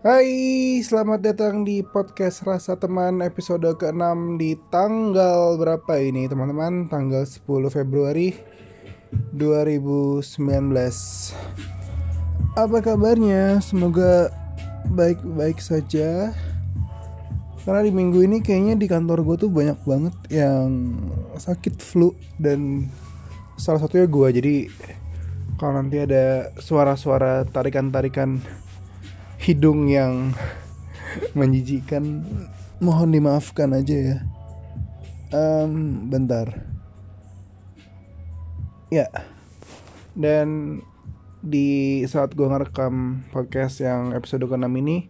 Hai, selamat datang di podcast Rasa Teman episode ke-6 di tanggal berapa ini teman-teman? Tanggal 10 Februari 2019 Apa kabarnya? Semoga baik-baik saja Karena di minggu ini kayaknya di kantor gue tuh banyak banget yang sakit flu Dan salah satunya gue Jadi kalau nanti ada suara-suara tarikan-tarikan hidung yang menjijikan mohon dimaafkan aja ya. Um, bentar. Ya. Dan di saat gue ngerekam podcast yang episode ke-6 ini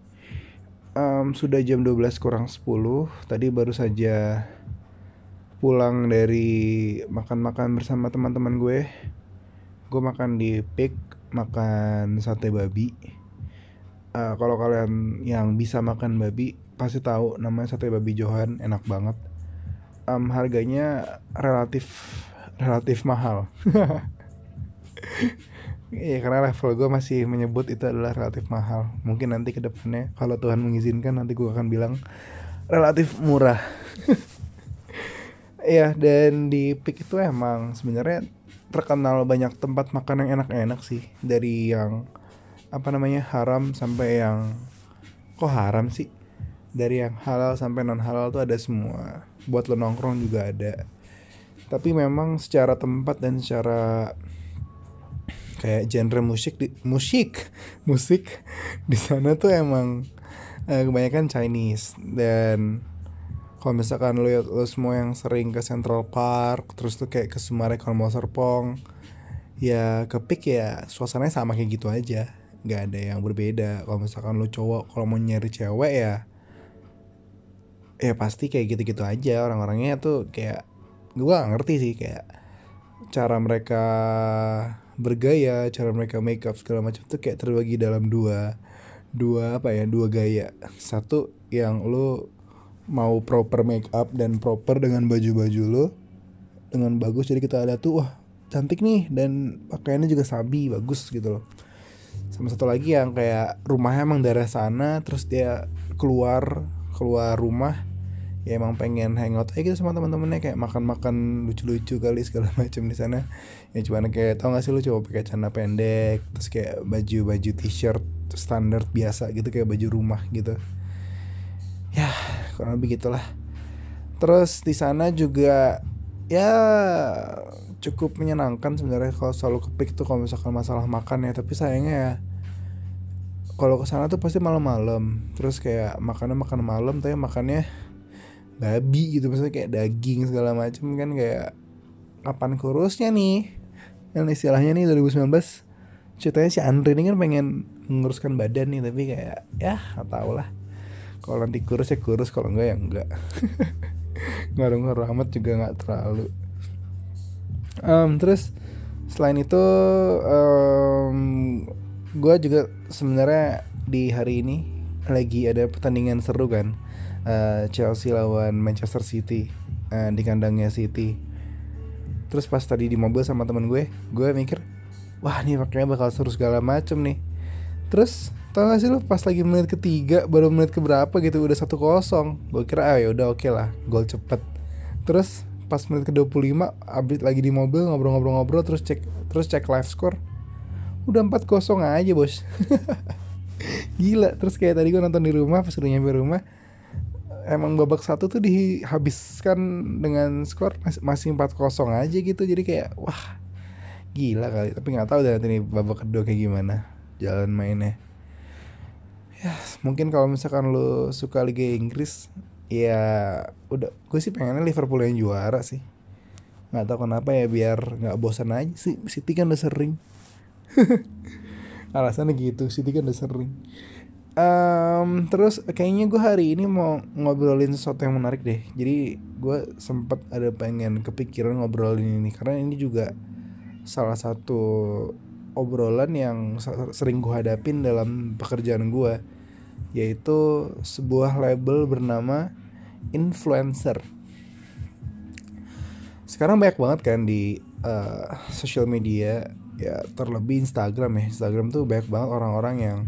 um, sudah jam 12 kurang 10 tadi baru saja pulang dari makan-makan bersama teman-teman gue. Gue makan di Pik makan sate babi uh, kalau kalian yang bisa makan babi pasti tahu namanya sate babi Johan enak banget. Um, harganya relatif relatif mahal. Iya karena level gue masih menyebut itu adalah relatif mahal. Mungkin nanti ke depannya kalau Tuhan mengizinkan nanti gue akan bilang relatif murah. Iya dan di Pik itu emang sebenarnya terkenal banyak tempat makan yang enak-enak sih. Dari yang apa namanya haram sampai yang kok haram sih? Dari yang halal sampai non halal tuh ada semua. Buat lo nongkrong juga ada. Tapi memang secara tempat dan secara kayak genre musik di musik musik di sana tuh emang eh, kebanyakan Chinese. Dan kalau misalkan lo, lo semua yang sering ke Central Park terus tuh kayak ke Sumarekon mau Serpong ya kepik ya suasananya sama kayak gitu aja nggak ada yang berbeda. Kalau misalkan lo cowok kalau mau nyari cewek ya ya pasti kayak gitu-gitu aja. Orang-orangnya tuh kayak gue gak ngerti sih kayak cara mereka bergaya cara mereka make up segala macam tuh kayak terbagi dalam dua dua apa ya dua gaya. Satu yang lo mau proper make up dan proper dengan baju-baju lo dengan bagus jadi kita ada tuh wah cantik nih dan pakaiannya juga sabi bagus gitu loh sama satu lagi yang kayak rumahnya emang daerah sana terus dia keluar keluar rumah ya emang pengen hangout aja gitu sama teman-temannya kayak makan-makan lucu-lucu kali segala macam di sana. Ya cuma kayak tau gak sih lu coba pakai celana pendek terus kayak baju-baju t-shirt standar biasa gitu kayak baju rumah gitu. Ya kurang lebih gitulah. Terus di sana juga ya cukup menyenangkan sebenarnya kalau selalu kepik tuh kalau misalkan masalah makan ya. Tapi sayangnya ya kalau ke sana tuh pasti malam-malam. Terus kayak makannya makan malam tapi makannya babi gitu. Misalnya kayak daging segala macam kan kayak kapan kurusnya nih? Yang istilahnya nih 2019 ceritanya si Andre ini kan pengen menguruskan badan nih tapi kayak ya nggak tau lah. Kalau nanti kurus ya kurus kalau enggak ya enggak ngaruh-ngaruh amat juga nggak terlalu um, terus selain itu um, gue juga sebenarnya di hari ini lagi ada pertandingan seru kan. Uh, Chelsea lawan Manchester City uh, di kandangnya City. Terus pas tadi di mobil sama temen gue gue mikir wah nih pakainya bakal seru segala macem nih. Terus tau gak sih lu pas lagi menit ketiga baru menit keberapa gitu udah satu kosong. Gue kira ah ya udah oke okay lah gol cepet. Terus pas menit ke 25 abis lagi di mobil ngobrol-ngobrol-ngobrol terus cek terus cek live score. Udah 4 kosong aja bos. Gila terus kayak tadi gue nonton di rumah pas udah nyampe rumah emang babak satu tuh dihabiskan dengan skor masih 4 kosong aja gitu. Jadi kayak wah gila kali. Tapi nggak tahu deh nanti nih babak kedua kayak gimana jalan mainnya. Ya mungkin kalau misalkan lo suka Liga Inggris ya udah gue sih pengennya Liverpool yang juara sih. Nggak tahu kenapa ya biar nggak bosan aja. Sih City kan udah sering. Alasannya gitu City kan udah sering. Um, terus kayaknya gue hari ini mau ngobrolin sesuatu yang menarik deh. Jadi gue sempet ada pengen kepikiran ngobrolin ini karena ini juga salah satu obrolan yang sering gue hadapin dalam pekerjaan gue yaitu sebuah label bernama influencer. Sekarang banyak banget kan di uh, social media ya terlebih Instagram ya. Instagram tuh banyak banget orang-orang yang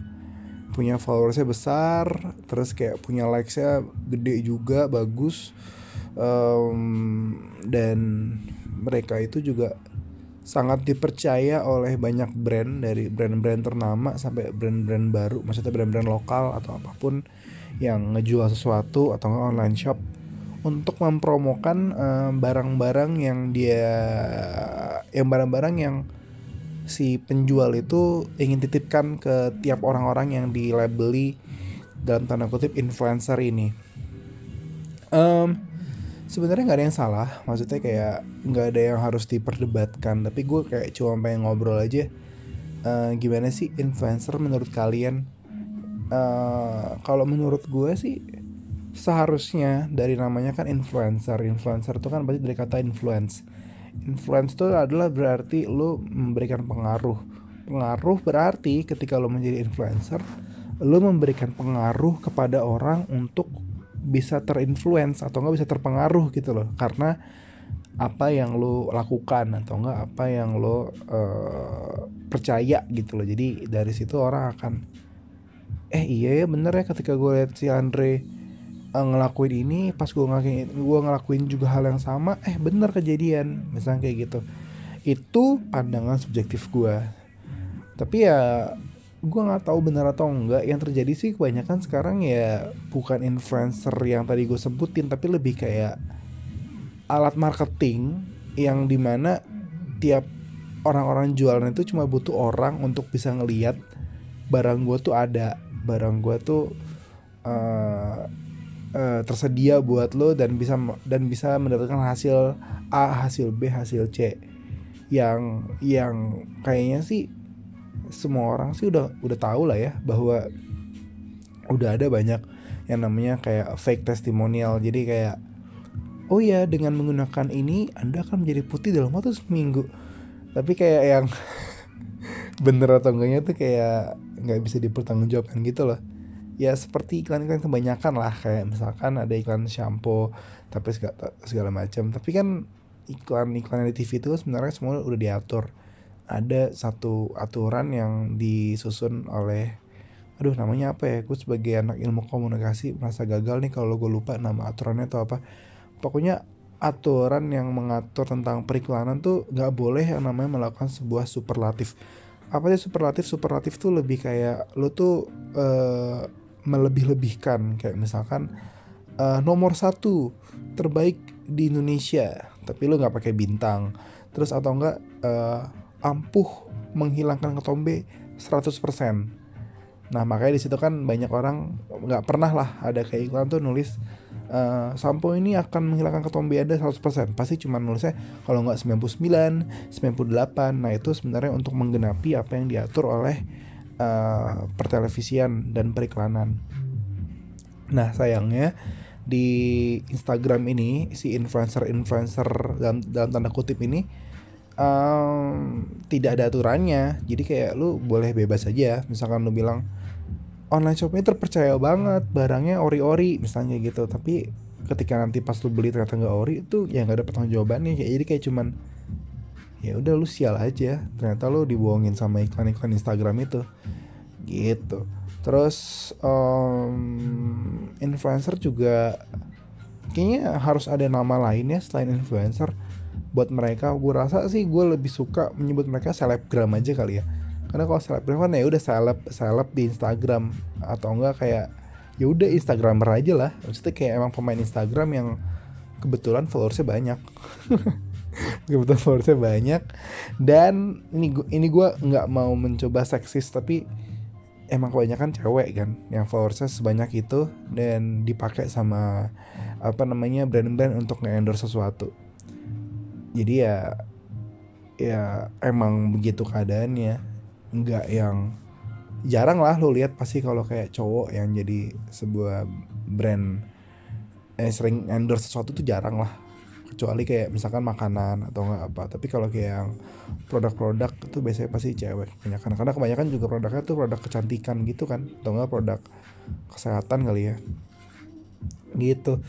punya followersnya besar terus kayak punya likesnya gede juga bagus um, dan mereka itu juga sangat dipercaya oleh banyak brand dari brand-brand ternama sampai brand-brand baru maksudnya brand-brand lokal atau apa pun yang ngejual sesuatu atau online shop untuk mempromokan barang-barang uh, yang dia yang barang-barang yang si penjual itu ingin titipkan ke tiap orang-orang yang dilabeli dalam tanda kutip influencer ini. Um, sebenarnya nggak ada yang salah, maksudnya kayak nggak ada yang harus diperdebatkan. Tapi gue kayak cuma pengen ngobrol aja. Uh, gimana sih influencer menurut kalian? Uh, kalau menurut gue sih seharusnya dari namanya kan influencer. Influencer itu kan berarti dari kata influence influence itu adalah berarti lo memberikan pengaruh pengaruh berarti ketika lo menjadi influencer lo memberikan pengaruh kepada orang untuk bisa terinfluence atau enggak bisa terpengaruh gitu loh. Karena apa yang lo lakukan atau enggak apa yang lo uh, percaya gitu loh. Jadi dari situ orang akan eh iya ya bener ya ketika gue lihat si Andre uh, ngelakuin ini pas gue ngelakuin gue ngelakuin juga hal yang sama eh bener kejadian. Misalnya kayak gitu. Itu pandangan subjektif gue tapi ya gue nggak tahu benar atau enggak yang terjadi sih kebanyakan sekarang ya bukan influencer yang tadi gue sebutin tapi lebih kayak alat marketing yang di mana tiap orang-orang jualan itu cuma butuh orang untuk bisa ngeliat barang gue tuh ada barang gue tuh uh, uh, tersedia buat lo dan bisa dan bisa mendapatkan hasil A, hasil B, hasil C. Yang yang kayaknya sih semua orang sih udah udah tahu lah ya bahwa udah ada banyak yang namanya kayak fake testimonial. Jadi kayak oh ya dengan menggunakan ini Anda akan menjadi putih dalam waktu seminggu. Tapi kayak yang bener atau enggaknya tuh kayak nggak bisa dipertanggungjawabkan gitu loh ya seperti iklan-iklan kebanyakan lah kayak misalkan ada iklan shampoo tapi segala, segala macam tapi kan iklan-iklan di TV itu sebenarnya semua udah diatur ada satu aturan yang disusun oleh aduh namanya apa ya? Gue sebagai anak ilmu komunikasi merasa gagal nih kalau gue lupa nama aturannya atau apa. Pokoknya aturan yang mengatur tentang periklanan tuh nggak boleh yang namanya melakukan sebuah superlatif. Apa sih superlatif? Superlatif tuh lebih kayak lo tuh uh, melebih-lebihkan. Kayak misalkan uh, nomor satu terbaik di Indonesia tapi lu nggak pakai bintang. Terus atau enggak uh, ampuh menghilangkan ketombe 100% nah makanya di situ kan banyak orang nggak pernah lah ada kayak iklan tuh nulis uh, sampo ini akan menghilangkan ketombe ada 100% pasti cuma nulisnya kalau nggak 99 98 nah itu sebenarnya untuk menggenapi apa yang diatur oleh uh, pertelevisian dan periklanan. Nah sayangnya di Instagram ini si influencer-influencer dalam, dalam tanda kutip ini um, tidak ada aturannya. Jadi kayak lu boleh bebas aja. Misalkan lu bilang online shopnya terpercaya banget, barangnya ori-ori misalnya gitu. Tapi ketika nanti pas lu beli ternyata nggak ori itu ya nggak ada pertanggung jawabannya. Jadi kayak cuman ya udah lu sial aja ternyata lu dibohongin sama iklan-iklan Instagram itu gitu terus um, influencer juga kayaknya harus ada nama lainnya selain influencer buat mereka gue rasa sih gue lebih suka menyebut mereka selebgram aja kali ya. Karena kalau selebgram kan ya udah seleb seleb di Instagram atau enggak kayak ya udah Instagramer aja lah. Maksudnya kayak emang pemain Instagram yang kebetulan followersnya banyak. Kebetulan followersnya banyak. Dan ini gua, ini gue nggak mau mencoba seksis tapi emang kebanyakan cewek kan yang followersnya sebanyak itu dan dipakai sama apa namanya brand-brand untuk nge-endorse sesuatu jadi ya ya emang begitu keadaannya. Nggak yang jarang lah lo lihat pasti kalau kayak cowok yang jadi sebuah brand eh, sering endorse sesuatu tuh jarang lah. Kecuali kayak misalkan makanan atau enggak apa. Tapi kalau kayak yang produk-produk itu biasanya pasti cewek kebanyakan. Karena kebanyakan juga produknya tuh produk kecantikan gitu kan. Atau enggak produk kesehatan kali ya. Gitu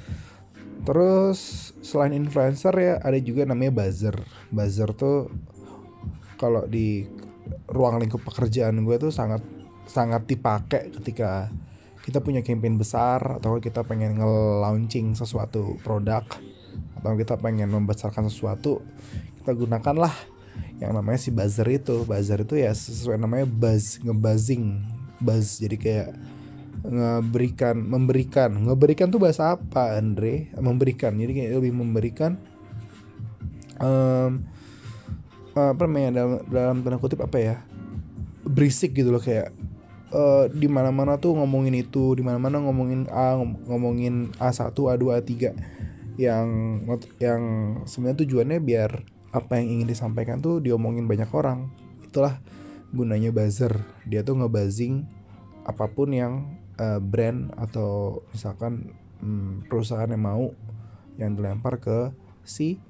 terus selain influencer ya ada juga namanya buzzer. Buzzer tuh kalau di ruang lingkup pekerjaan gue tuh sangat sangat dipakai ketika kita punya campaign besar atau kita pengen nge-launching sesuatu produk atau kita pengen membesarkan sesuatu kita gunakanlah yang namanya si buzzer itu. Buzzer itu ya sesuai namanya buzz ngebuzzing. Buzz jadi kayak ngeberikan memberikan. Ngeberikan tuh bahasa apa Andre? Memberikan. Jadi kayak lebih memberikan um, apa namanya dalam dalam tanda kutip apa ya? Berisik gitu loh kayak uh, di mana-mana tuh ngomongin itu, di mana-mana ngomongin A, ngomongin A1, A2, A3 yang yang sebenarnya tujuannya biar apa yang ingin disampaikan tuh diomongin banyak orang. Itulah gunanya buzzer. Dia tuh ngebuzzing apa pun yang uh, brand atau misalkan um, perusahaan yang mau yang dilempar ke si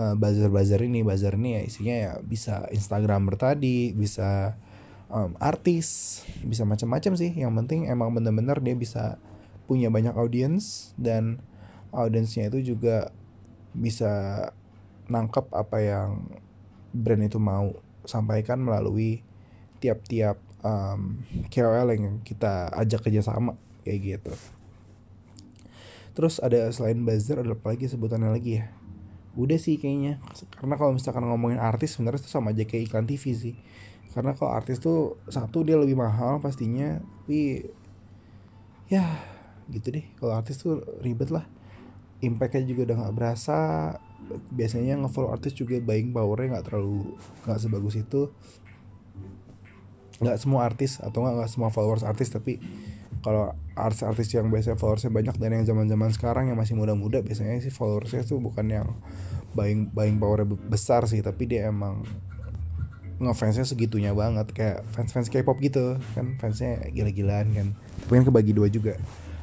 uh, buzzer-buzzer ini. Buzzer ini ya isinya ya bisa Instagramer tadi, bisa um, artis bisa macam-macam sih yang penting emang bener-bener dia bisa punya banyak audiens dan audiensnya itu juga bisa nangkep apa yang brand itu mau sampaikan melalui tiap-tiap um, KOL yang kita ajak kerjasama kayak gitu. Terus ada selain buzzer ada apa lagi sebutannya lagi ya? Udah sih kayaknya. Karena kalau misalkan ngomongin artis sebenarnya itu sama aja kayak iklan TV sih karena kalau artis tuh satu dia lebih mahal pastinya tapi ya gitu deh kalau artis tuh ribet lah impactnya juga udah nggak berasa biasanya ngefollow artis juga buying powernya nggak terlalu nggak sebagus itu nggak semua artis atau nggak semua followers artis tapi kalau artis-artis yang biasanya followersnya banyak dan yang zaman-zaman sekarang yang masih muda-muda biasanya sih followersnya tuh bukan yang buying buying powernya besar sih tapi dia emang ngefansnya segitunya banget kayak fans fans K-pop gitu kan fansnya gila-gilaan kan. Tapi kan kebagi dua juga.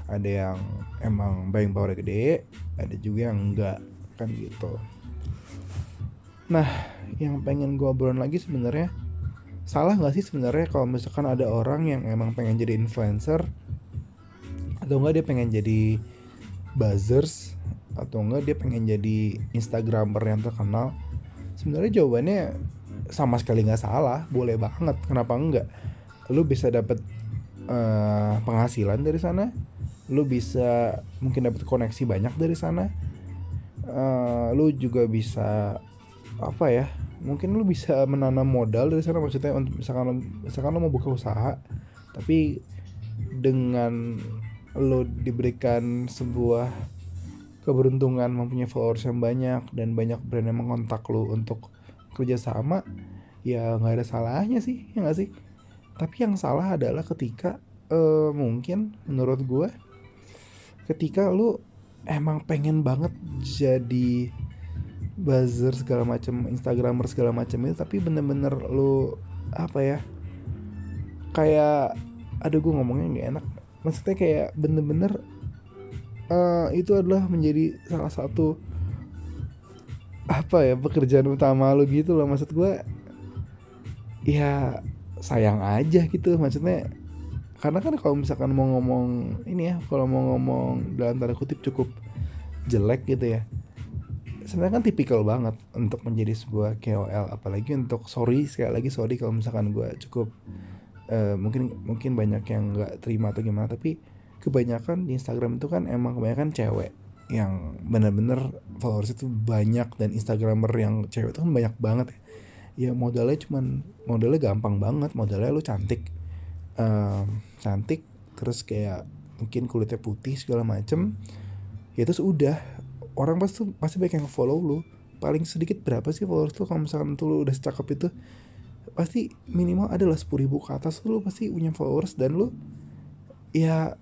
Ada yang emang buying power gede ada juga yang enggak kan gitu. Nah yang pengen gue obrolin lagi sebenarnya salah nggak sih sebenarnya kalau misalkan ada orang yang emang pengen jadi influencer? Atau enggak dia pengen jadi buzzers? Atau enggak dia pengen jadi instagramer yang terkenal? Sebenarnya jawabannya sama sekali nggak salah. Boleh banget. Kenapa enggak lu bisa dapat uh, eh, penghasilan dari sana. Lu bisa mungkin dapat koneksi banyak dari sana. Uh, lu juga bisa apa ya mungkin lu bisa menanam modal dari sana maksudnya untuk misalkan misalkan lu mau buka usaha tapi dengan lu diberikan sebuah keberuntungan mempunyai followers yang banyak dan banyak brand yang mengontak lu untuk kerjasama ya nggak ada salahnya sih ya nggak sih? Tapi yang salah adalah ketika uh, mungkin menurut gue ketika lu emang pengen banget jadi buzzer segala macam instagramer segala macam itu tapi bener-bener lu apa ya kayak aduh gue ngomongnya nggak enak. Maksudnya kayak bener-bener uh, itu adalah menjadi salah satu apa ya pekerjaan utama lu gitu loh. Maksud gue ya sayang aja gitu. Maksudnya karena kan kalau misalkan mau ngomong ini ya kalau mau ngomong dalam tanda kutip cukup jelek gitu ya sebenarnya kan tipikal banget untuk menjadi sebuah KOL apalagi untuk sorry sekali lagi sorry kalau misalkan gue cukup uh, mungkin mungkin banyak yang nggak terima atau gimana tapi kebanyakan di Instagram itu kan emang kebanyakan cewek yang bener-bener followers itu banyak dan instagramer yang cewek itu kan banyak banget ya. Ya modalnya cuman modalnya gampang banget modalnya lu cantik um, cantik terus kayak mungkin kulitnya putih segala macem ya terus udah orang pasti pasti banyak yang follow lu. Paling sedikit berapa sih followers lu? Kalau misalkan tuh lu udah secakep itu pasti minimal adalah sepuluh ribu ke atas lu pasti punya followers dan lu ya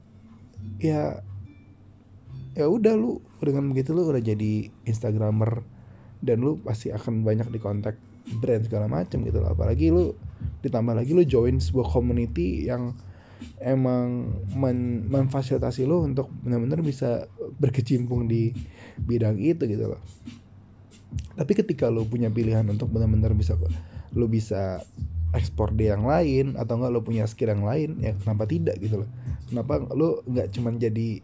ya ya udah lu dengan begitu lu udah jadi instagramer dan lu pasti akan banyak di kontak brand segala macam gitu loh. Apalagi lu ditambah lagi lu join sebuah community yang emang men memfasilitasi lu untuk benar-benar bisa berkecimpung di bidang itu gitu loh. Tapi ketika lu punya pilihan untuk benar-benar bisa lu bisa ekspor di yang lain atau enggak lu punya skill yang lain ya kenapa tidak gitu loh. Kenapa lu nggak cuman jadi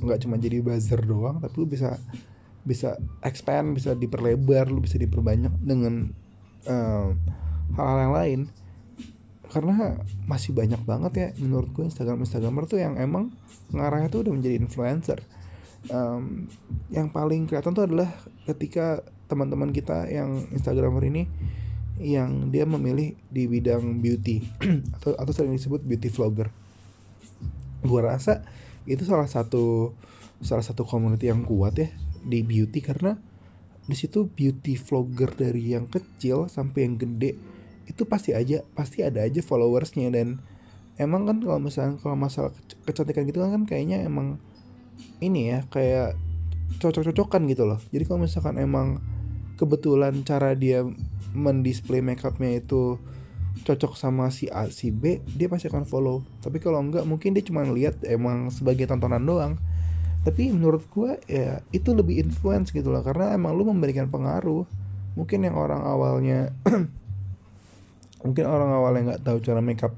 nggak cuma jadi buzzer doang tapi lu bisa bisa expand bisa diperlebar lu bisa diperbanyak dengan hal hal-hal yang lain karena masih banyak banget ya menurut gue Instagram Instagramer tuh yang emang ngarahnya tuh udah menjadi influencer. Um, yang paling kelihatan tuh adalah ketika teman-teman kita yang Instagramer ini yang dia memilih di bidang beauty atau atau sering disebut beauty vlogger. Gue rasa itu salah satu salah satu community yang kuat ya di beauty karena di situ beauty vlogger dari yang kecil sampai yang gede itu pasti aja pasti ada aja followersnya. Dan emang kan kalau misalnya kalau masalah kecantikan gitu kan kayaknya emang ini ya kayak cocok-cocokan gitu loh. Jadi kalau misalkan emang kebetulan cara dia mendisplay makeupnya itu cocok sama si A si B dia pasti akan follow. Tapi kalau enggak mungkin dia cuma lihat emang sebagai tontonan doang. Tapi menurut gue ya itu lebih influence gitu loh. Karena emang lu memberikan pengaruh. Mungkin yang orang awalnya mungkin orang awalnya nggak tahu cara makeup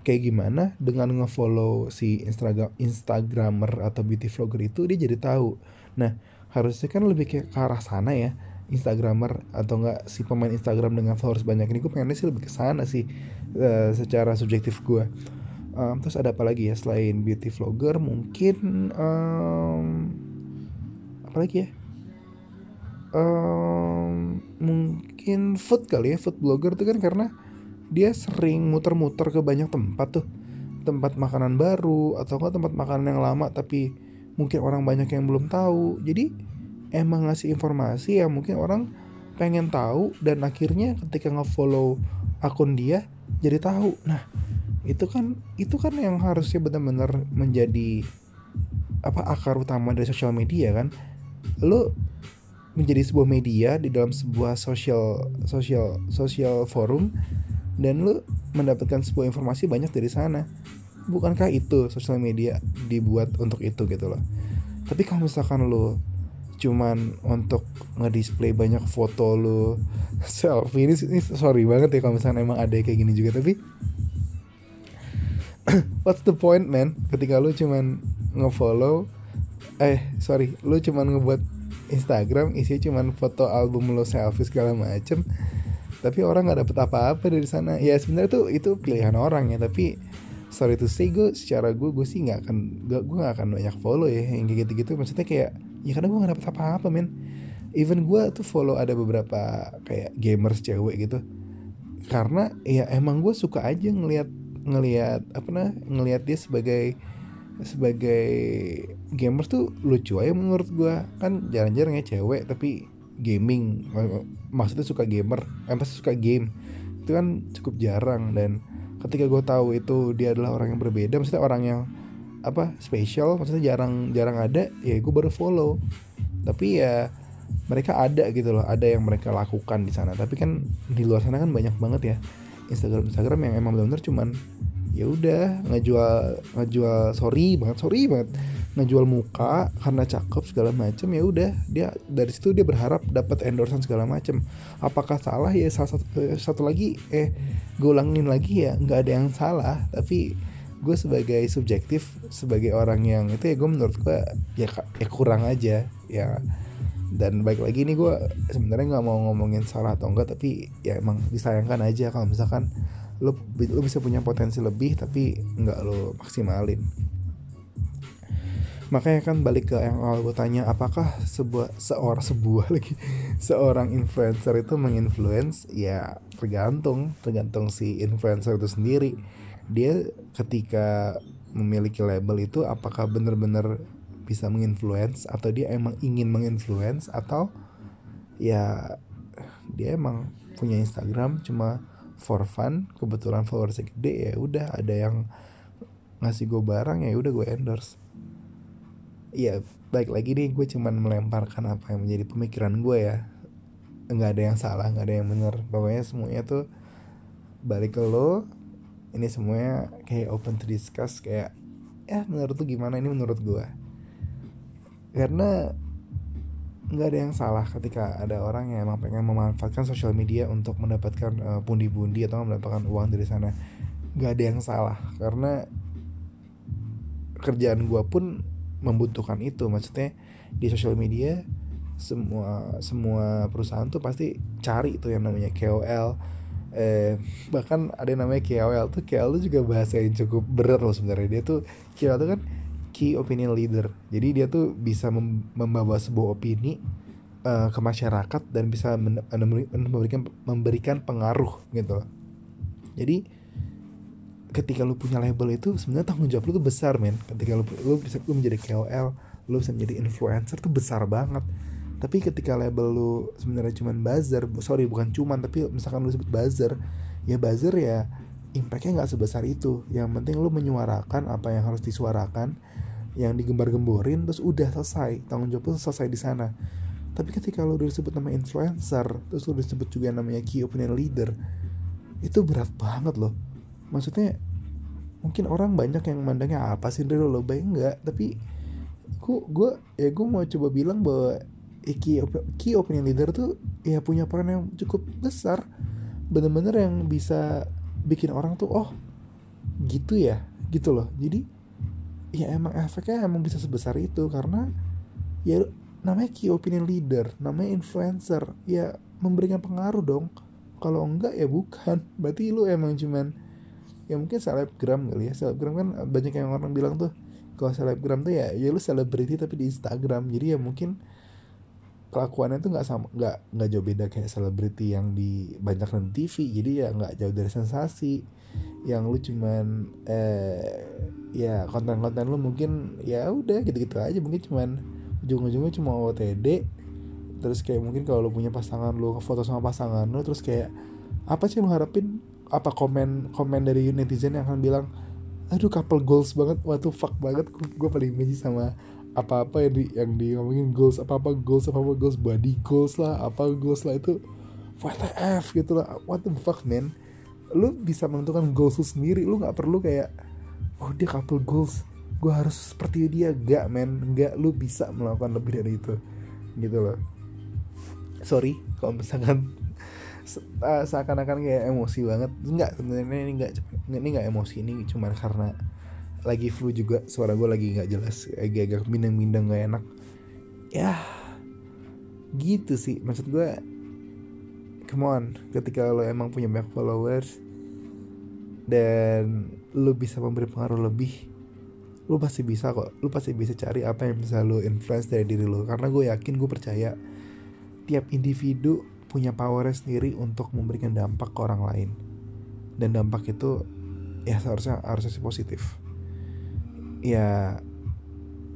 kayak gimana dengan ngefollow si Instagram Instagramer atau beauty vlogger itu dia jadi tahu. Nah harusnya kan lebih kayak ke arah sana ya Instagramer atau enggak si pemain Instagram dengan followers banyak ini gue pengennya sih lebih ke sana sih uh, secara subjektif gue um, terus ada apa lagi ya selain beauty vlogger mungkin um, apa lagi ya? Um, mungkin food kali ya food blogger tuh kan karena dia sering muter-muter ke banyak tempat tuh. Tempat makanan baru atau enggak tempat makanan yang lama tapi mungkin orang banyak yang belum tahu. Jadi emang ngasih informasi yang mungkin orang pengen tahu dan akhirnya ketika ngefollow akun dia jadi tahu. Nah itu kan itu kan yang harusnya benar-benar menjadi apa akar utama dari sosial media kan? Lo menjadi sebuah media di dalam sebuah sosial sosial sosial forum dan lu mendapatkan sebuah informasi banyak dari sana. Bukankah itu sosial media dibuat untuk itu gitu loh? Tapi kalau misalkan lu cuman untuk ngedisplay banyak foto lu selfie ini, ini sorry banget ya kalau misalnya emang ada kayak gini juga. Tapi what's the point man? Ketika lu cuman ngefollow eh sorry lu cuman ngebuat Instagram isinya cuman foto album lo selfie segala macem tapi orang nggak dapet apa-apa dari sana. Ya sebenarnya tuh itu pilihan orang ya tapi sorry to say gue secara gue gue sih nggak akan gak, gue nggak akan banyak follow ya yang kayak gitu-gitu. Maksudnya kayak ya karena gue nggak dapet apa-apa men. Even gue tuh follow ada beberapa kayak gamers cewek gitu. Karena ya emang gue suka aja ngelihat ngelihat apa nah ngelihat dia sebagai sebagai gamers tuh lucu aja menurut gue kan jarang-jarang ya cewek tapi gaming. Maksudnya suka gamer eh pasti suka game. Itu kan cukup jarang dan ketika gue tahu itu dia adalah orang yang berbeda maksudnya orang yang apa spesial maksudnya jarang jarang ada ya gue baru follow. Tapi ya mereka ada gitu loh ada yang mereka lakukan di sana. Tapi kan di luar sana kan banyak banget ya Instagram Instagram yang emang benar-benar cuman ya udah ngejual ngejual sorry banget sorry banget. Ngejual muka karena cakep segala macem ya udah. Dia dari situ dia berharap dapat endorsan segala macem. Apakah salah? Ya salah satu, eh, satu lagi eh gue ulangin lagi ya nggak ada yang salah. Tapi gue sebagai subjektif sebagai orang yang itu ya gue menurut gue ya, ya kurang aja ya. Dan baik lagi ini gue sebenarnya nggak mau ngomongin salah atau enggak tapi ya emang disayangkan aja kalau misalkan lo lo bisa punya potensi lebih tapi nggak lo maksimalin. Makanya kan balik ke yang awal gue tanya apakah sebuah seorang sebuah lagi seorang influencer itu menginfluence? Ya tergantung tergantung si influencer itu sendiri. Dia ketika memiliki label itu apakah benar-benar bisa menginfluence atau dia emang ingin menginfluence atau ya dia emang punya Instagram cuma for fun kebetulan followersnya gede ya udah ada yang ngasih gue barang ya udah gue endorse. Iya baik lagi nih gue cuman melemparkan apa yang menjadi pemikiran gue ya. Nggak ada yang salah nggak ada yang benar pokoknya semuanya tuh balik ke lo. Ini semuanya kayak open to discuss kayak ya menurut tuh gimana? Ini menurut gue karena nggak ada yang salah ketika ada orang yang emang pengen memanfaatkan sosial media untuk mendapatkan uh, pundi-pundi atau mendapatkan uang dari sana. Nggak ada yang salah karena kerjaan gue pun membutuhkan itu. Maksudnya di sosial media semua semua perusahaan tuh pasti cari itu yang namanya KOL eh bahkan ada yang namanya KOL tuh KOL tuh juga bahasa yang cukup berat loh sebenarnya. Dia tuh KOL tuh kan key opinion leader. Jadi dia tuh bisa mem membawa sebuah opini uh, ke masyarakat dan bisa memberikan memberikan pengaruh gitu. Jadi ketika lu punya label itu sebenarnya tanggung jawab lu tuh besar men. Ketika lu lu bisa lu menjadi KOL lu bisa menjadi influencer tuh besar banget. Tapi ketika label lu sebenarnya cuman buzzer sorry bukan cuman tapi misalkan lu sebut buzzer ya buzzer ya impactnya nggak sebesar itu. Yang penting lu menyuarakan apa yang harus disuarakan yang digembar-gemborin terus udah selesai. Tanggung jawab lu selesai di sana. Tapi ketika udah disebut nama influencer terus lu disebut juga namanya key opinion leader itu berat banget loh. Maksudnya mungkin orang banyak yang mandangnya apa sih dari lo baik enggak tapi gua gue ya gue mau coba bilang bahwa key, key opinion leader tuh ya punya peran yang cukup besar. Bener-bener yang bisa bikin orang tuh oh gitu ya? Gitu loh. Jadi ya emang efeknya emang bisa sebesar itu karena ya namanya key opinion leader namanya influencer ya memberikan pengaruh dong. Kalau enggak ya bukan. Berarti lu emang cuman ya mungkin selebgram kali ya. Selebgram kan banyak yang orang bilang tuh kalau selebgram tuh ya ya lu selebriti tapi di Instagram. Jadi ya mungkin kelakuannya tuh nggak sama nggak nggak jauh beda kayak selebriti yang di banyak di TV jadi ya nggak jauh dari sensasi. Yang lu cuman eh ya konten-konten lu mungkin ya udah gitu-gitu aja. Mungkin cuman ujung-ujungnya cuma OTD terus kayak mungkin kalau lu punya pasangan lu foto sama pasangan lu terus kayak apa sih lu harapin? Apa komen komen dari netizen yang akan bilang aduh couple goals banget. Waktu fuck banget. Gue paling benci sama apa-apa yang di yang di ngomongin goals apa-apa goals apa-apa goals body goals lah apa goals lah itu WTF gitu lah what the fuck man. Lu bisa menentukan goals lu sendiri lu nggak perlu kayak oh dia couple goals gue harus seperti dia. Gak men gak lu bisa melakukan lebih dari itu gitu loh. Sorry kalau misalkan uh, seakan-akan kayak emosi banget. Enggak sebenarnya ini enggak ini enggak emosi ini cuma karena lagi flu juga suara gue lagi nggak jelas agak-agak mindeng-mindeng gak enak. Ya gitu sih. Maksud gue come on ketika lo emang punya banyak followers dan lo bisa memberi pengaruh lebih lo pasti bisa kok. Lo pasti bisa cari apa yang bisa lo influence dari diri lo. Karena gue yakin gue percaya tiap individu punya powernya sendiri untuk memberikan dampak ke orang lain. Dan dampak itu ya seharusnya harusnya sih positif ya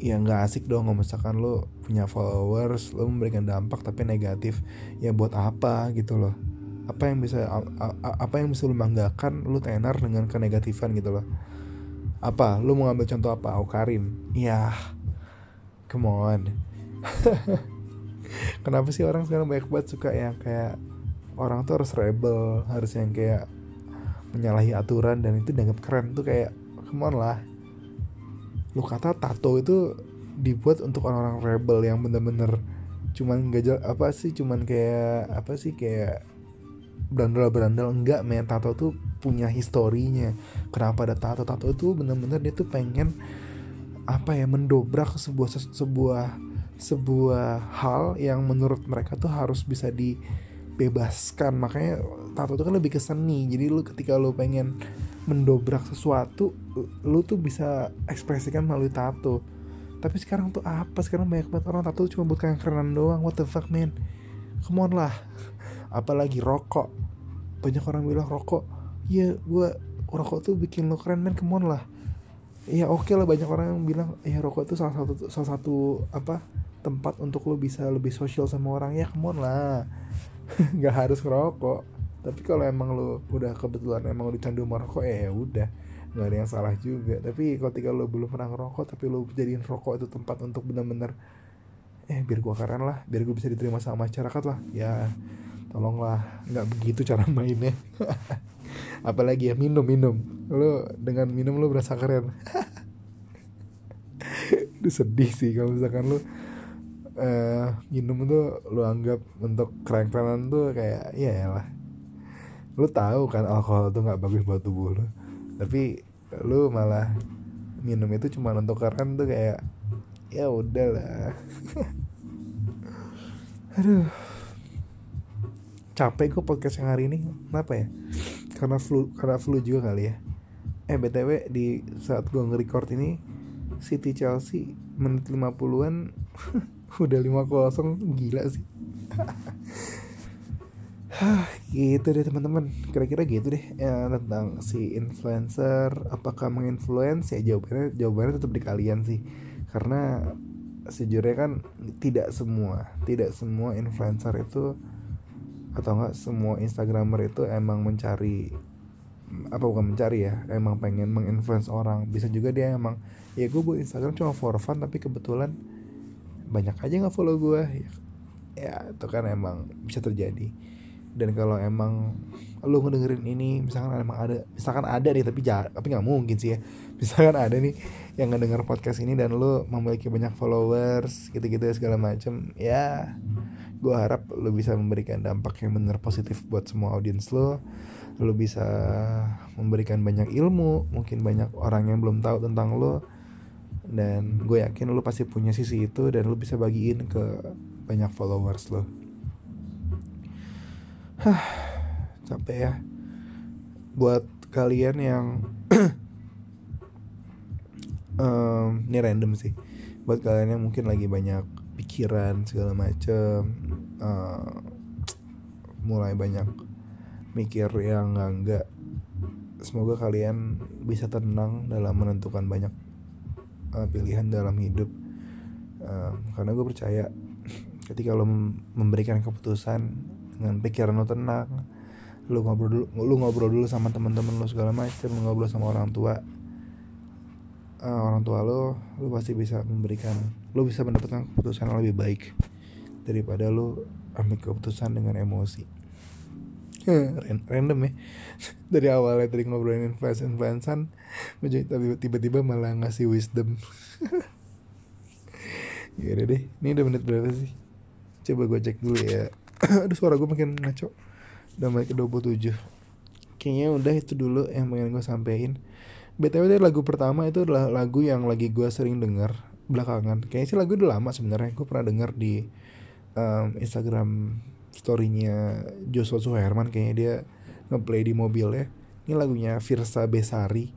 ya nggak asik dong kalau misalkan lo punya followers lo memberikan dampak tapi negatif ya buat apa gitu loh? Apa yang bisa apa yang bisa lo banggakan lo tenar dengan kenegatifan gitu loh? Apa? Lo mau ngambil contoh apa? Aukarin ya come on. Kenapa sih orang sekarang banyak banget suka yang kayak orang tuh harus rebel harus yang kayak menyalahi aturan dan itu dianggap keren tuh kayak come on lah lu kata tato itu dibuat untuk orang-orang rebel yang bener-bener cuman gak apa sih cuman kayak apa sih kayak berandal-berandal. Enggak men tato tuh punya historinya. Kenapa ada tato? Tato itu bener-bener dia tuh pengen apa ya mendobrak sebuah sebuah sebuah hal yang menurut mereka tuh harus bisa dibebaskan. Makanya tato itu kan lebih ke seni. Jadi lu ketika lu pengen mendobrak sesuatu lu tuh bisa ekspresikan melalui tato. Tapi sekarang tuh apa? Sekarang banyak banget orang tato cuma buat kerenan doang. What the fuck man? Come on lah. Apalagi rokok. Banyak orang bilang rokok ya gue rokok tuh bikin lo keren man. Come on lah. Ya oke okay lah. Banyak orang yang bilang ya rokok itu salah satu salah satu apa tempat untuk lo bisa lebih sosial sama orang. Ya come on lah. Nggak harus ngerokok tapi kalau emang lo udah kebetulan emang lo dicandu merokok ya udah. Nggak ada yang salah juga. Tapi ketika lo belum pernah ngerokok tapi lo jadiin rokok itu tempat untuk bener-bener eh biar gua keren lah biar gue bisa diterima sama masyarakat lah ya tolonglah. Nggak begitu cara mainnya. Apalagi ya minum minum. Lo dengan minum lo berasa keren. Itu sedih sih kalau misalkan lo uh, minum tuh lo anggap untuk keren-kerenan tuh kayak ya lah lu tahu kan alkohol tuh nggak bagus buat tubuh lu. Tapi lu malah minum itu cuma untuk keren tuh kayak ya udahlah aduh. Capek gue podcast yang hari ini. Kenapa ya? Karena flu karena flu juga kali ya. Eh btw di saat gue nge-record ini City Chelsea menit 50-an udah 5-0 gila sih Hah, gitu deh teman-teman. Kira-kira gitu deh ya, tentang si influencer. Apakah menginfluence? Ya jawabannya jawabannya tetap di kalian sih. Karena sejujurnya kan tidak semua tidak semua influencer itu atau enggak semua instagramer itu emang mencari apa bukan mencari ya emang pengen menginfluence orang. Bisa juga dia emang ya gue buat instagram cuma for fun tapi kebetulan banyak aja nggak follow gue ya, ya itu kan emang bisa terjadi dan kalau emang lu ngedengerin ini misalkan emang ada misalkan ada nih tapi jahat tapi nggak mungkin sih ya. Misalkan ada nih yang ngedenger podcast ini dan lu memiliki banyak followers gitu-gitu segala macem ya gue harap lu bisa memberikan dampak yang benar positif buat semua audiens lo lu bisa memberikan banyak ilmu mungkin banyak orang yang belum tahu tentang lo dan gue yakin lu pasti punya sisi itu dan lu bisa bagiin ke banyak followers lo Hah, capek ya. Buat kalian yang um, ini random sih. Buat kalian yang mungkin lagi banyak pikiran segala macem, uh, mulai banyak mikir yang enggak enggak. Semoga kalian bisa tenang dalam menentukan banyak uh, pilihan dalam hidup. Uh, karena gue percaya ketika lo memberikan keputusan dengan pikiran lo tenang. Lu ngobrol dulu lu ngobrol dulu sama teman-teman lu segala macam lu ngobrol sama orang tua. Uh, orang tua lo lu pasti bisa memberikan lu bisa mendapatkan keputusan yang lebih baik daripada lu ambil keputusan dengan emosi. Random ya. Dari awalnya tadi ngobrolin influence influencean tapi tiba-tiba malah ngasih wisdom. Ya deh ini udah menit berapa sih? Coba gue cek dulu ya aduh suara gue makin ngaco. Udah menit ke 27 kayaknya udah itu dulu yang pengen gue sampein. Btw dari lagu pertama itu adalah lagu yang lagi gue sering denger belakangan. Kayaknya sih lagu udah lama sebenarnya. Gue pernah denger di um, Instagram storynya Joshua Suherman. Kayaknya dia ngeplay di mobil ya ini lagunya Virsa Besari.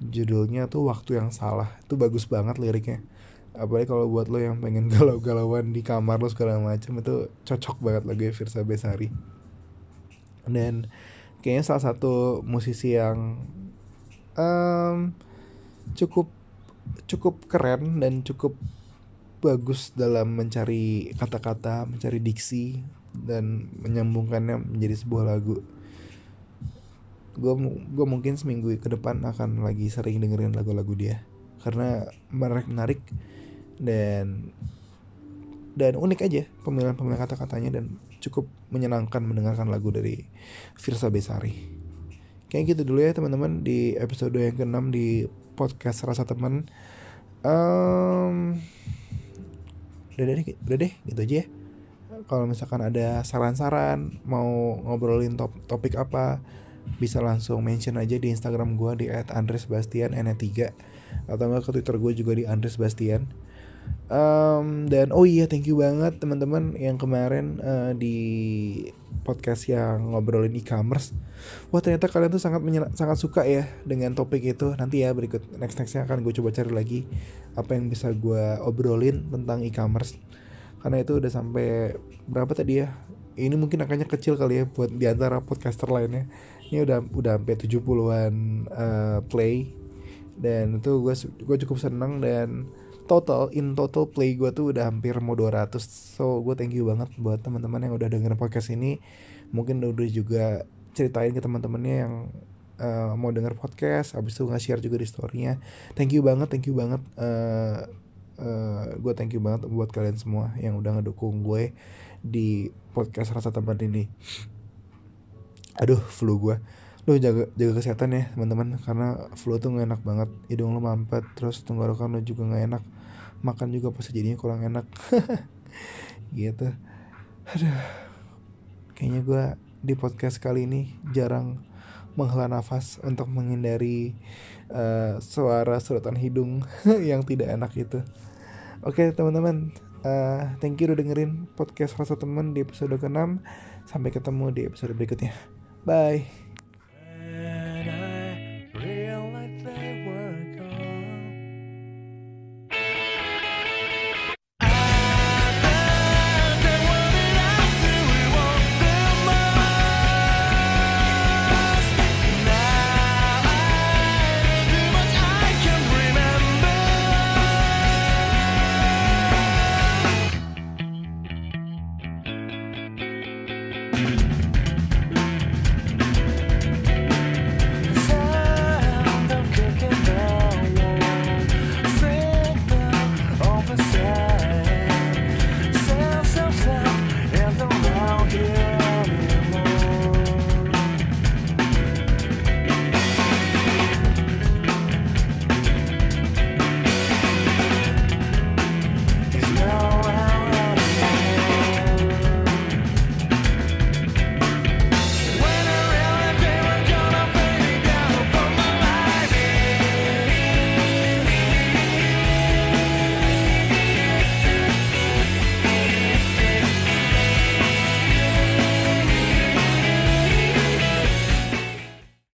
Judulnya tuh waktu yang salah. Itu bagus banget liriknya apalagi kalau buat lo yang pengen galau-galauan di kamar lo segala macam itu cocok banget lagu Virsa Besari dan kayaknya salah satu musisi yang um, cukup cukup keren dan cukup bagus dalam mencari kata-kata, mencari diksi dan menyambungkannya menjadi sebuah lagu. Gue gue mungkin seminggu ke depan akan lagi sering dengerin lagu-lagu dia karena menarik menarik dan dan unik aja pemilihan pemilihan kata-katanya dan cukup menyenangkan mendengarkan lagu dari Virsa Besari. Kayak gitu dulu ya teman-teman di episode yang ke-6 di podcast Rasa Teman. Um, udah deh, udah deh gitu aja ya. Kalau misalkan ada saran-saran mau ngobrolin top, topik apa, bisa langsung mention aja di Instagram gue di @andresbastian3 atau enggak ke Twitter gue juga di Andres Bastian Um, dan oh iya thank you banget teman-teman yang kemarin uh, di podcast yang ngobrolin e-commerce. Wah ternyata kalian tuh sangat sangat suka ya dengan topik itu. Nanti ya berikut next nextnya akan gue coba cari lagi apa yang bisa gue obrolin tentang e-commerce. Karena itu udah sampai berapa tadi ya? Ini mungkin angkanya kecil kali ya buat di antara podcaster lainnya. Ini udah udah sampai 70-an uh, play dan itu gue gue cukup seneng dan total in total play gue tuh udah hampir mau 200 so gue thank you banget buat teman-teman yang udah denger podcast ini. Mungkin udah juga ceritain ke teman-temannya yang uh, mau denger podcast habis itu nge-share juga di storynya. Thank you banget thank you banget uh, uh, gue thank you banget buat kalian semua yang udah ngedukung gue di podcast rasa teman ini. Aduh flu gue lu jaga jaga kesehatan ya teman-teman karena flu tuh gak enak banget. Hidung lo mampet terus tenggorokan lo juga gak enak makan juga pasti jadinya kurang enak. Gitu. Aduh. Kayaknya gue di podcast kali ini jarang menghela nafas untuk menghindari uh, suara sedotan hidung yang tidak enak itu. Oke teman-teman uh, thank you udah dengerin podcast rasa teman di episode ke-6 Sampai ketemu di episode berikutnya. Bye.